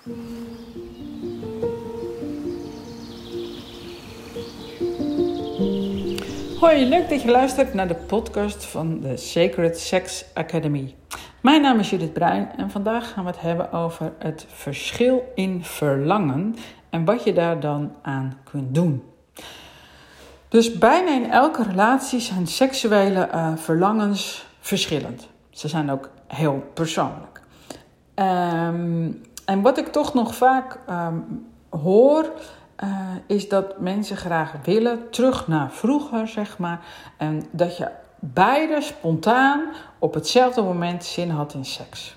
Hoi, leuk dat je luistert naar de podcast van de Sacred Sex Academy. Mijn naam is Judith Bruin en vandaag gaan we het hebben over het verschil in verlangen en wat je daar dan aan kunt doen. Dus bijna in elke relatie zijn seksuele uh, verlangens verschillend. Ze zijn ook heel persoonlijk. Um, en wat ik toch nog vaak um, hoor, uh, is dat mensen graag willen terug naar vroeger, zeg maar. En dat je beide spontaan op hetzelfde moment zin had in seks.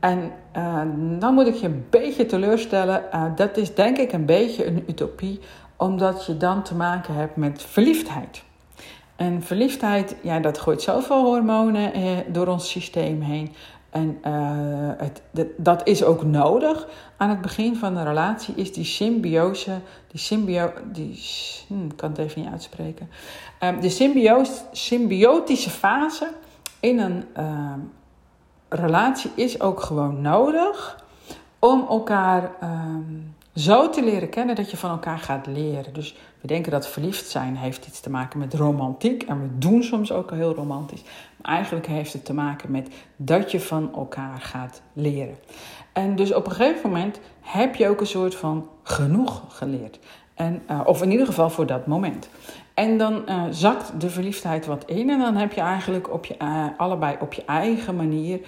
En uh, dan moet ik je een beetje teleurstellen. Uh, dat is denk ik een beetje een utopie, omdat je dan te maken hebt met verliefdheid. En verliefdheid, ja, dat gooit zoveel hormonen eh, door ons systeem heen. En uh, het, dat is ook nodig. Aan het begin van een relatie is die symbiose, die symbio, die, hmm, ik kan het even niet uitspreken. Um, de symbiotische fase in een uh, relatie is ook gewoon nodig om elkaar um, zo te leren kennen dat je van elkaar gaat leren. Dus we denken dat verliefd zijn heeft iets te maken met romantiek. En we doen soms ook heel romantisch. Eigenlijk heeft het te maken met dat je van elkaar gaat leren. En dus op een gegeven moment heb je ook een soort van genoeg geleerd. En, uh, of in ieder geval voor dat moment. En dan uh, zakt de verliefdheid wat in. En dan heb je eigenlijk op je, uh, allebei op je eigen manier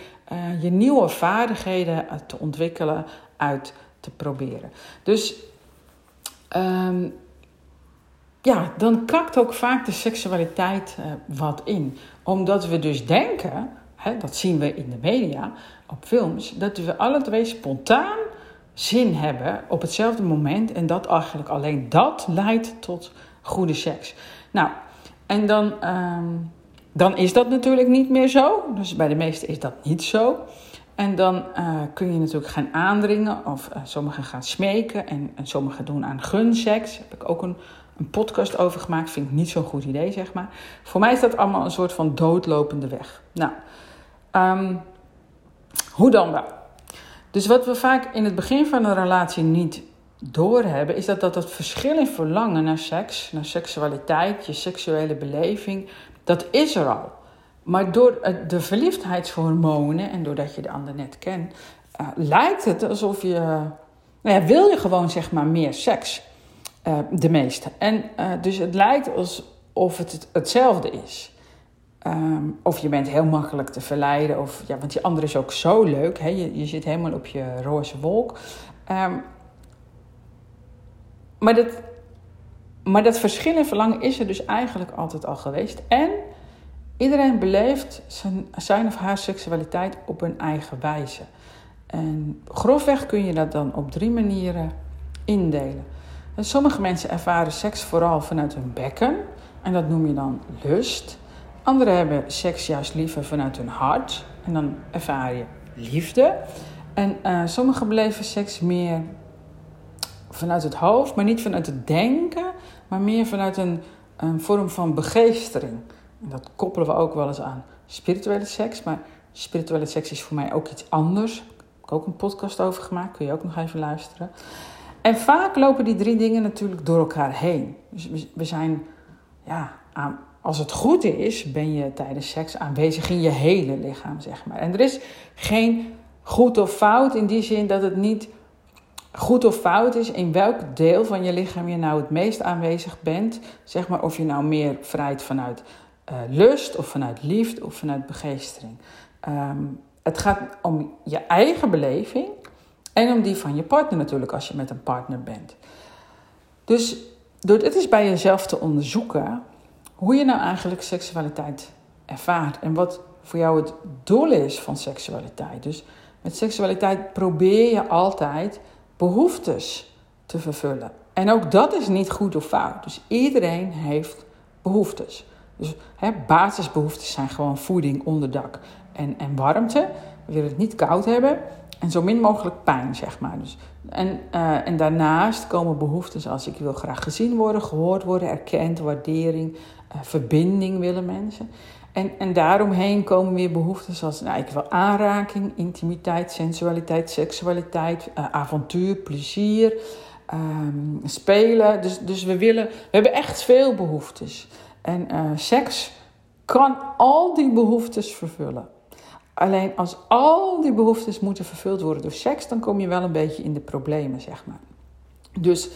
je nieuwe vaardigheden te ontwikkelen, uit te proberen. Dus um, ja, dan kakt ook vaak de seksualiteit uh, wat in. Omdat we dus denken, hè, dat zien we in de media, op films, dat we alle twee spontaan zin hebben op hetzelfde moment. En dat eigenlijk alleen dat leidt tot goede seks. Nou, en dan, um, dan is dat natuurlijk niet meer zo. Dus bij de meesten is dat niet zo. En dan uh, kun je natuurlijk gaan aandringen, of uh, sommigen gaan smeken en, en sommigen doen aan gunseks. Heb ik ook een een podcast over gemaakt. Vind ik niet zo'n goed idee, zeg maar. Voor mij is dat allemaal een soort van doodlopende weg. Nou, um, hoe dan wel? Dus wat we vaak in het begin van een relatie niet doorhebben, is dat, dat het verschil in verlangen naar seks, naar seksualiteit, je seksuele beleving, dat is er al. Maar door de verliefdheidshormonen en doordat je de ander net kent, uh, lijkt het alsof je, nou ja, wil je gewoon zeg maar meer seks. Uh, de meeste. En uh, dus het lijkt alsof het hetzelfde is. Um, of je bent heel makkelijk te verleiden, of, ja, want die andere is ook zo leuk. Hè? Je, je zit helemaal op je roze wolk. Um, maar, dat, maar dat verschil in verlangen is er dus eigenlijk altijd al geweest. En iedereen beleeft zijn, zijn of haar seksualiteit op een eigen wijze. En grofweg kun je dat dan op drie manieren indelen. Sommige mensen ervaren seks vooral vanuit hun bekken. En dat noem je dan lust. Anderen hebben seks juist liever vanuit hun hart. En dan ervaar je liefde. En uh, sommigen beleven seks meer vanuit het hoofd, maar niet vanuit het denken, maar meer vanuit een, een vorm van begeestering. En dat koppelen we ook wel eens aan spirituele seks. Maar spirituele seks is voor mij ook iets anders. Daar heb ik ook een podcast over gemaakt, kun je ook nog even luisteren. En vaak lopen die drie dingen natuurlijk door elkaar heen. Dus we zijn, ja, als het goed is, ben je tijdens seks aanwezig in je hele lichaam, zeg maar. En er is geen goed of fout in die zin dat het niet goed of fout is in welk deel van je lichaam je nou het meest aanwezig bent. Zeg maar of je nou meer vrijt vanuit uh, lust of vanuit liefde of vanuit begeestering. Um, het gaat om je eigen beleving. En om die van je partner natuurlijk, als je met een partner bent. Dus door dit eens bij jezelf te onderzoeken, hoe je nou eigenlijk seksualiteit ervaart en wat voor jou het doel is van seksualiteit. Dus met seksualiteit probeer je altijd behoeftes te vervullen. En ook dat is niet goed of fout. Dus iedereen heeft behoeftes. Dus hè, basisbehoeftes zijn gewoon voeding, onderdak en, en warmte. We willen het niet koud hebben. En zo min mogelijk pijn, zeg maar. Dus, en, uh, en daarnaast komen behoeftes als ik wil graag gezien worden, gehoord worden, erkend, waardering, uh, verbinding willen mensen. En, en daaromheen komen weer behoeftes als nou, ik wil aanraking, intimiteit, sensualiteit, seksualiteit, uh, avontuur, plezier, um, spelen. Dus, dus we, willen, we hebben echt veel behoeftes. En seks kan al die behoeftes vervullen. Alleen als al die behoeftes moeten vervuld worden door seks, dan kom je wel een beetje in de problemen, zeg maar. Dus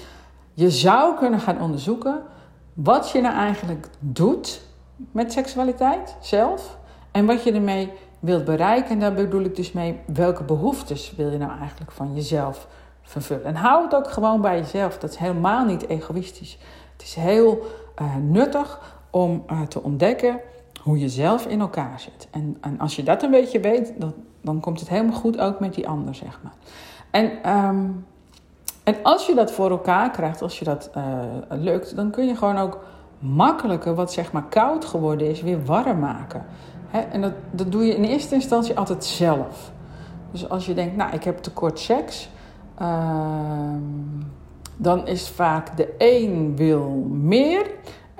je zou kunnen gaan onderzoeken wat je nou eigenlijk doet met seksualiteit zelf en wat je ermee wilt bereiken. En daar bedoel ik dus mee welke behoeftes wil je nou eigenlijk van jezelf vervullen. En hou het ook gewoon bij jezelf. Dat is helemaal niet egoïstisch. Het is heel uh, nuttig om uh, te ontdekken hoe je zelf in elkaar zit. En, en als je dat een beetje weet, dan, dan komt het helemaal goed ook met die ander, zeg maar. En, um, en als je dat voor elkaar krijgt, als je dat uh, lukt, dan kun je gewoon ook makkelijker wat zeg maar koud geworden is, weer warm maken. Hè? En dat, dat doe je in eerste instantie altijd zelf. Dus als je denkt, nou, ik heb tekort seks, uh, dan is vaak de een wil meer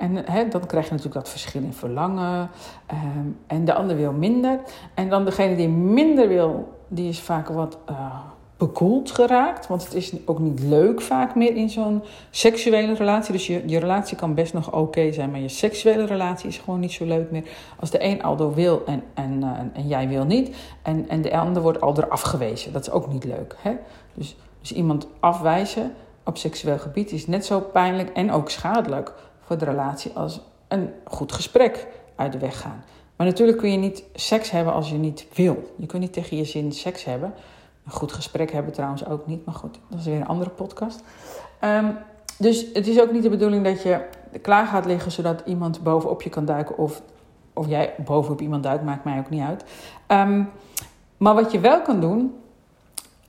en dan krijg je natuurlijk dat verschil in verlangen. Um, en de ander wil minder. En dan degene die minder wil, die is vaak wat uh, bekoeld geraakt. Want het is ook niet leuk vaak meer in zo'n seksuele relatie. Dus je, je relatie kan best nog oké zijn, maar je seksuele relatie is gewoon niet zo leuk meer. Als de een al door wil en, en, uh, en jij wil niet. En, en de ander wordt al door afgewezen. Dat is ook niet leuk. Hè? Dus, dus iemand afwijzen op seksueel gebied is net zo pijnlijk en ook schadelijk de relatie als een goed gesprek uit de weg gaan. Maar natuurlijk kun je niet seks hebben als je niet wil. Je kunt niet tegen je zin seks hebben. Een goed gesprek hebben trouwens ook niet, maar goed, dat is weer een andere podcast. Um, dus het is ook niet de bedoeling dat je klaar gaat liggen zodat iemand bovenop je kan duiken of, of jij bovenop iemand duikt, maakt mij ook niet uit. Um, maar wat je wel kan doen,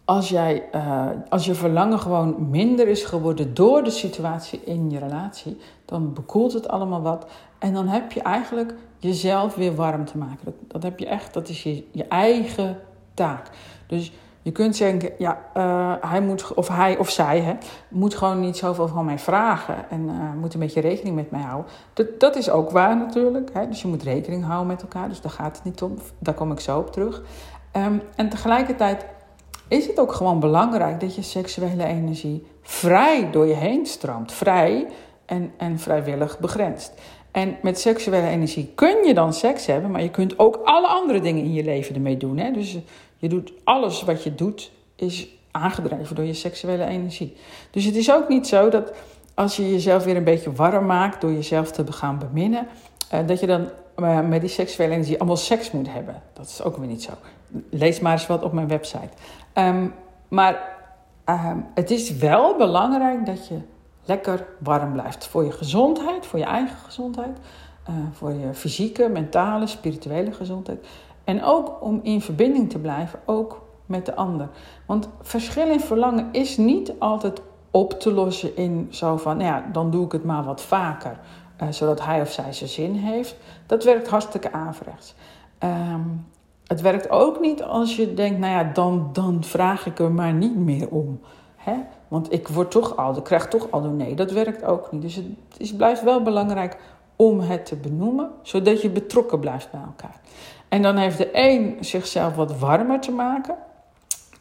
als, jij, uh, als je verlangen gewoon minder is geworden door de situatie in je relatie, dan bekoelt het allemaal wat. En dan heb je eigenlijk jezelf weer warm te maken. Dat, dat heb je echt, dat is je, je eigen taak. Dus je kunt zeggen, ja, uh, hij moet, of hij of zij hè, moet gewoon niet zoveel van mij vragen en uh, moet een beetje rekening met mij houden. Dat, dat is ook waar natuurlijk. Hè? Dus je moet rekening houden met elkaar, dus daar gaat het niet om. Daar kom ik zo op terug. Um, en tegelijkertijd is het ook gewoon belangrijk dat je seksuele energie vrij door je heen stroomt. Vrij en, en vrijwillig begrensd. En met seksuele energie kun je dan seks hebben, maar je kunt ook alle andere dingen in je leven ermee doen. Hè? Dus je doet alles wat je doet, is aangedreven door je seksuele energie. Dus het is ook niet zo dat als je jezelf weer een beetje warm maakt door jezelf te gaan beminnen, uh, dat je dan uh, met die seksuele energie allemaal seks moet hebben. Dat is ook weer niet zo. Lees maar eens wat op mijn website. Um, maar um, het is wel belangrijk dat je lekker warm blijft. Voor je gezondheid, voor je eigen gezondheid. Uh, voor je fysieke, mentale, spirituele gezondheid. En ook om in verbinding te blijven, ook met de ander. Want verschil in verlangen is niet altijd op te lossen in zo van, nou ja, dan doe ik het maar wat vaker, uh, zodat hij of zij zijn zin heeft. Dat werkt hartstikke averechts. Um, het werkt ook niet als je denkt, nou ja, dan, dan vraag ik er maar niet meer om. Hè? Want ik word toch ik krijg toch al een nee. Dat werkt ook niet. Dus het is, blijft wel belangrijk om het te benoemen, zodat je betrokken blijft bij elkaar. En dan heeft de een zichzelf wat warmer te maken.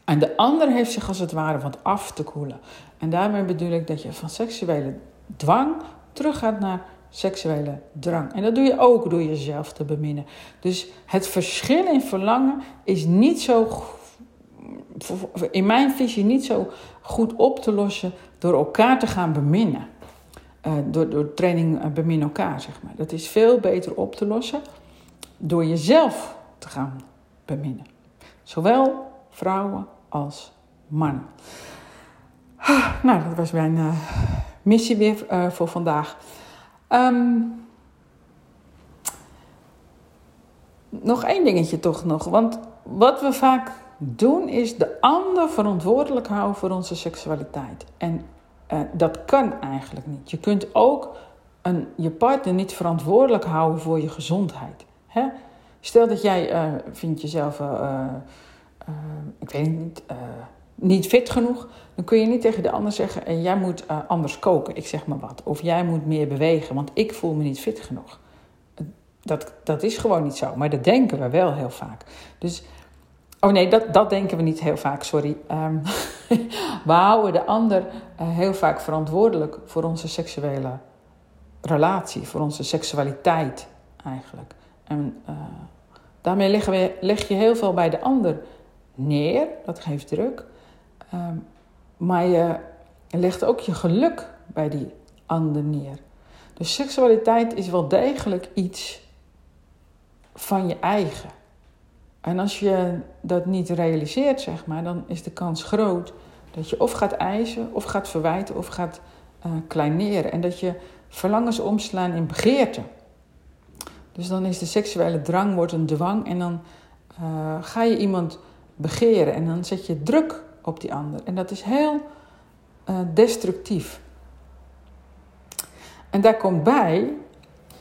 En de ander heeft zich als het ware wat af te koelen. En daarmee bedoel ik dat je van seksuele dwang teruggaat naar seksuele drang. En dat doe je ook door jezelf te beminnen. Dus het verschil in verlangen is niet zo, in mijn visie, niet zo goed op te lossen door elkaar te gaan beminnen. Uh, door, door training uh, bemin elkaar, zeg maar. Dat is veel beter op te lossen door jezelf te gaan beminnen. Zowel vrouwen als mannen. Nou, dat was mijn uh, missie weer voor vandaag. Um, nog één dingetje toch nog. Want wat we vaak doen is de ander verantwoordelijk houden voor onze seksualiteit. En uh, dat kan eigenlijk niet. Je kunt ook een, je partner niet verantwoordelijk houden voor je gezondheid. Hè? Stel dat jij uh, vindt jezelf, uh, ik weet niet, niet fit genoeg, dan kun je niet tegen de ander zeggen: en jij moet uh, anders koken, ik zeg maar wat. Of jij moet meer bewegen, want ik voel me niet fit genoeg. dat, dat is gewoon niet zo. Maar dat denken we wel heel vaak. Dus, oh nee, dat, dat denken we niet heel vaak, sorry. Um, we houden de ander uh, heel vaak verantwoordelijk voor onze seksuele relatie, voor onze seksualiteit eigenlijk. En daarmee leggen we, leg je heel veel bij de ander neer, dat geeft druk. Um, maar je legt ook je geluk bij die ander neer. Dus seksualiteit is wel degelijk iets van je eigen. En als je dat niet realiseert, zeg maar, dan is de kans groot dat je of gaat eisen, of gaat verwijten, of gaat uh, kleineren. En dat je verlangens omslaan in begeerte. Dus dan is de seksuele drang wordt een dwang en dan uh, ga je iemand begeren en dan zet je druk op die ander. En dat is heel uh, destructief. En daar komt bij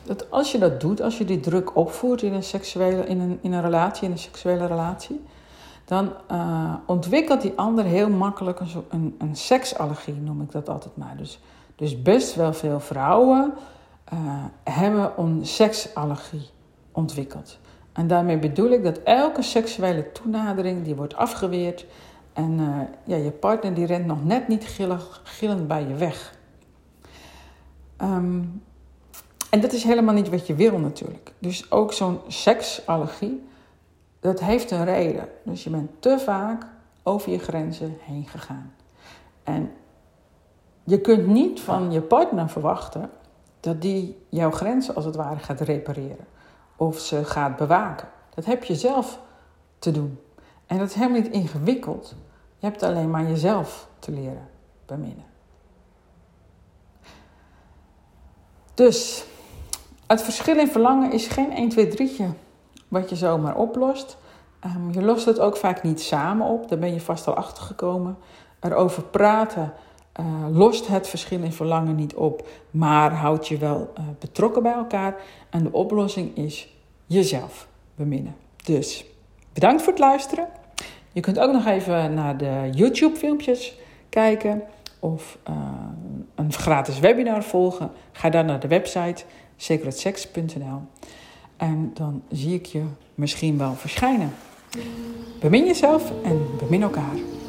dat als je dat doet, als je die druk opvoert in een, seksuele, in een, in een relatie, in een seksuele relatie, dan uh, ontwikkelt die ander heel makkelijk een, een, een, seksallergie, noem ik dat altijd maar. Dus, dus best wel veel vrouwen uh, hebben een seksallergie ontwikkeld. En daarmee bedoel ik dat elke seksuele toenadering die wordt afgeweerd en uh, ja, je partner die rent nog net niet gillig, gillend bij je weg. Um, en dat is helemaal niet wat je wil natuurlijk. Dus ook zo'n seksallergie, dat heeft een reden. Dus je bent te vaak over je grenzen heen gegaan. En je kunt niet van je partner verwachten dat die jouw grenzen als het ware gaat repareren. Of ze gaat bewaken. Dat heb je zelf te doen. En dat is helemaal niet ingewikkeld. Je hebt alleen maar jezelf te leren beminnen. Dus het verschil in verlangen is geen 1, 2, 3'tje wat je zomaar oplost. Um, je lost het ook vaak niet samen op, daar ben je vast al achter gekomen. Erover praten uh, lost het verschil in verlangen niet op, maar houdt je wel uh, betrokken bij elkaar. En de oplossing is jezelf beminnen. Dus bedankt voor het luisteren. Je kunt ook nog even naar de YouTube-filmpjes kijken of uh, een gratis webinar volgen. Ga dan naar de website secretsex.nl en dan zie ik je misschien wel verschijnen. Bemin jezelf en bemin elkaar.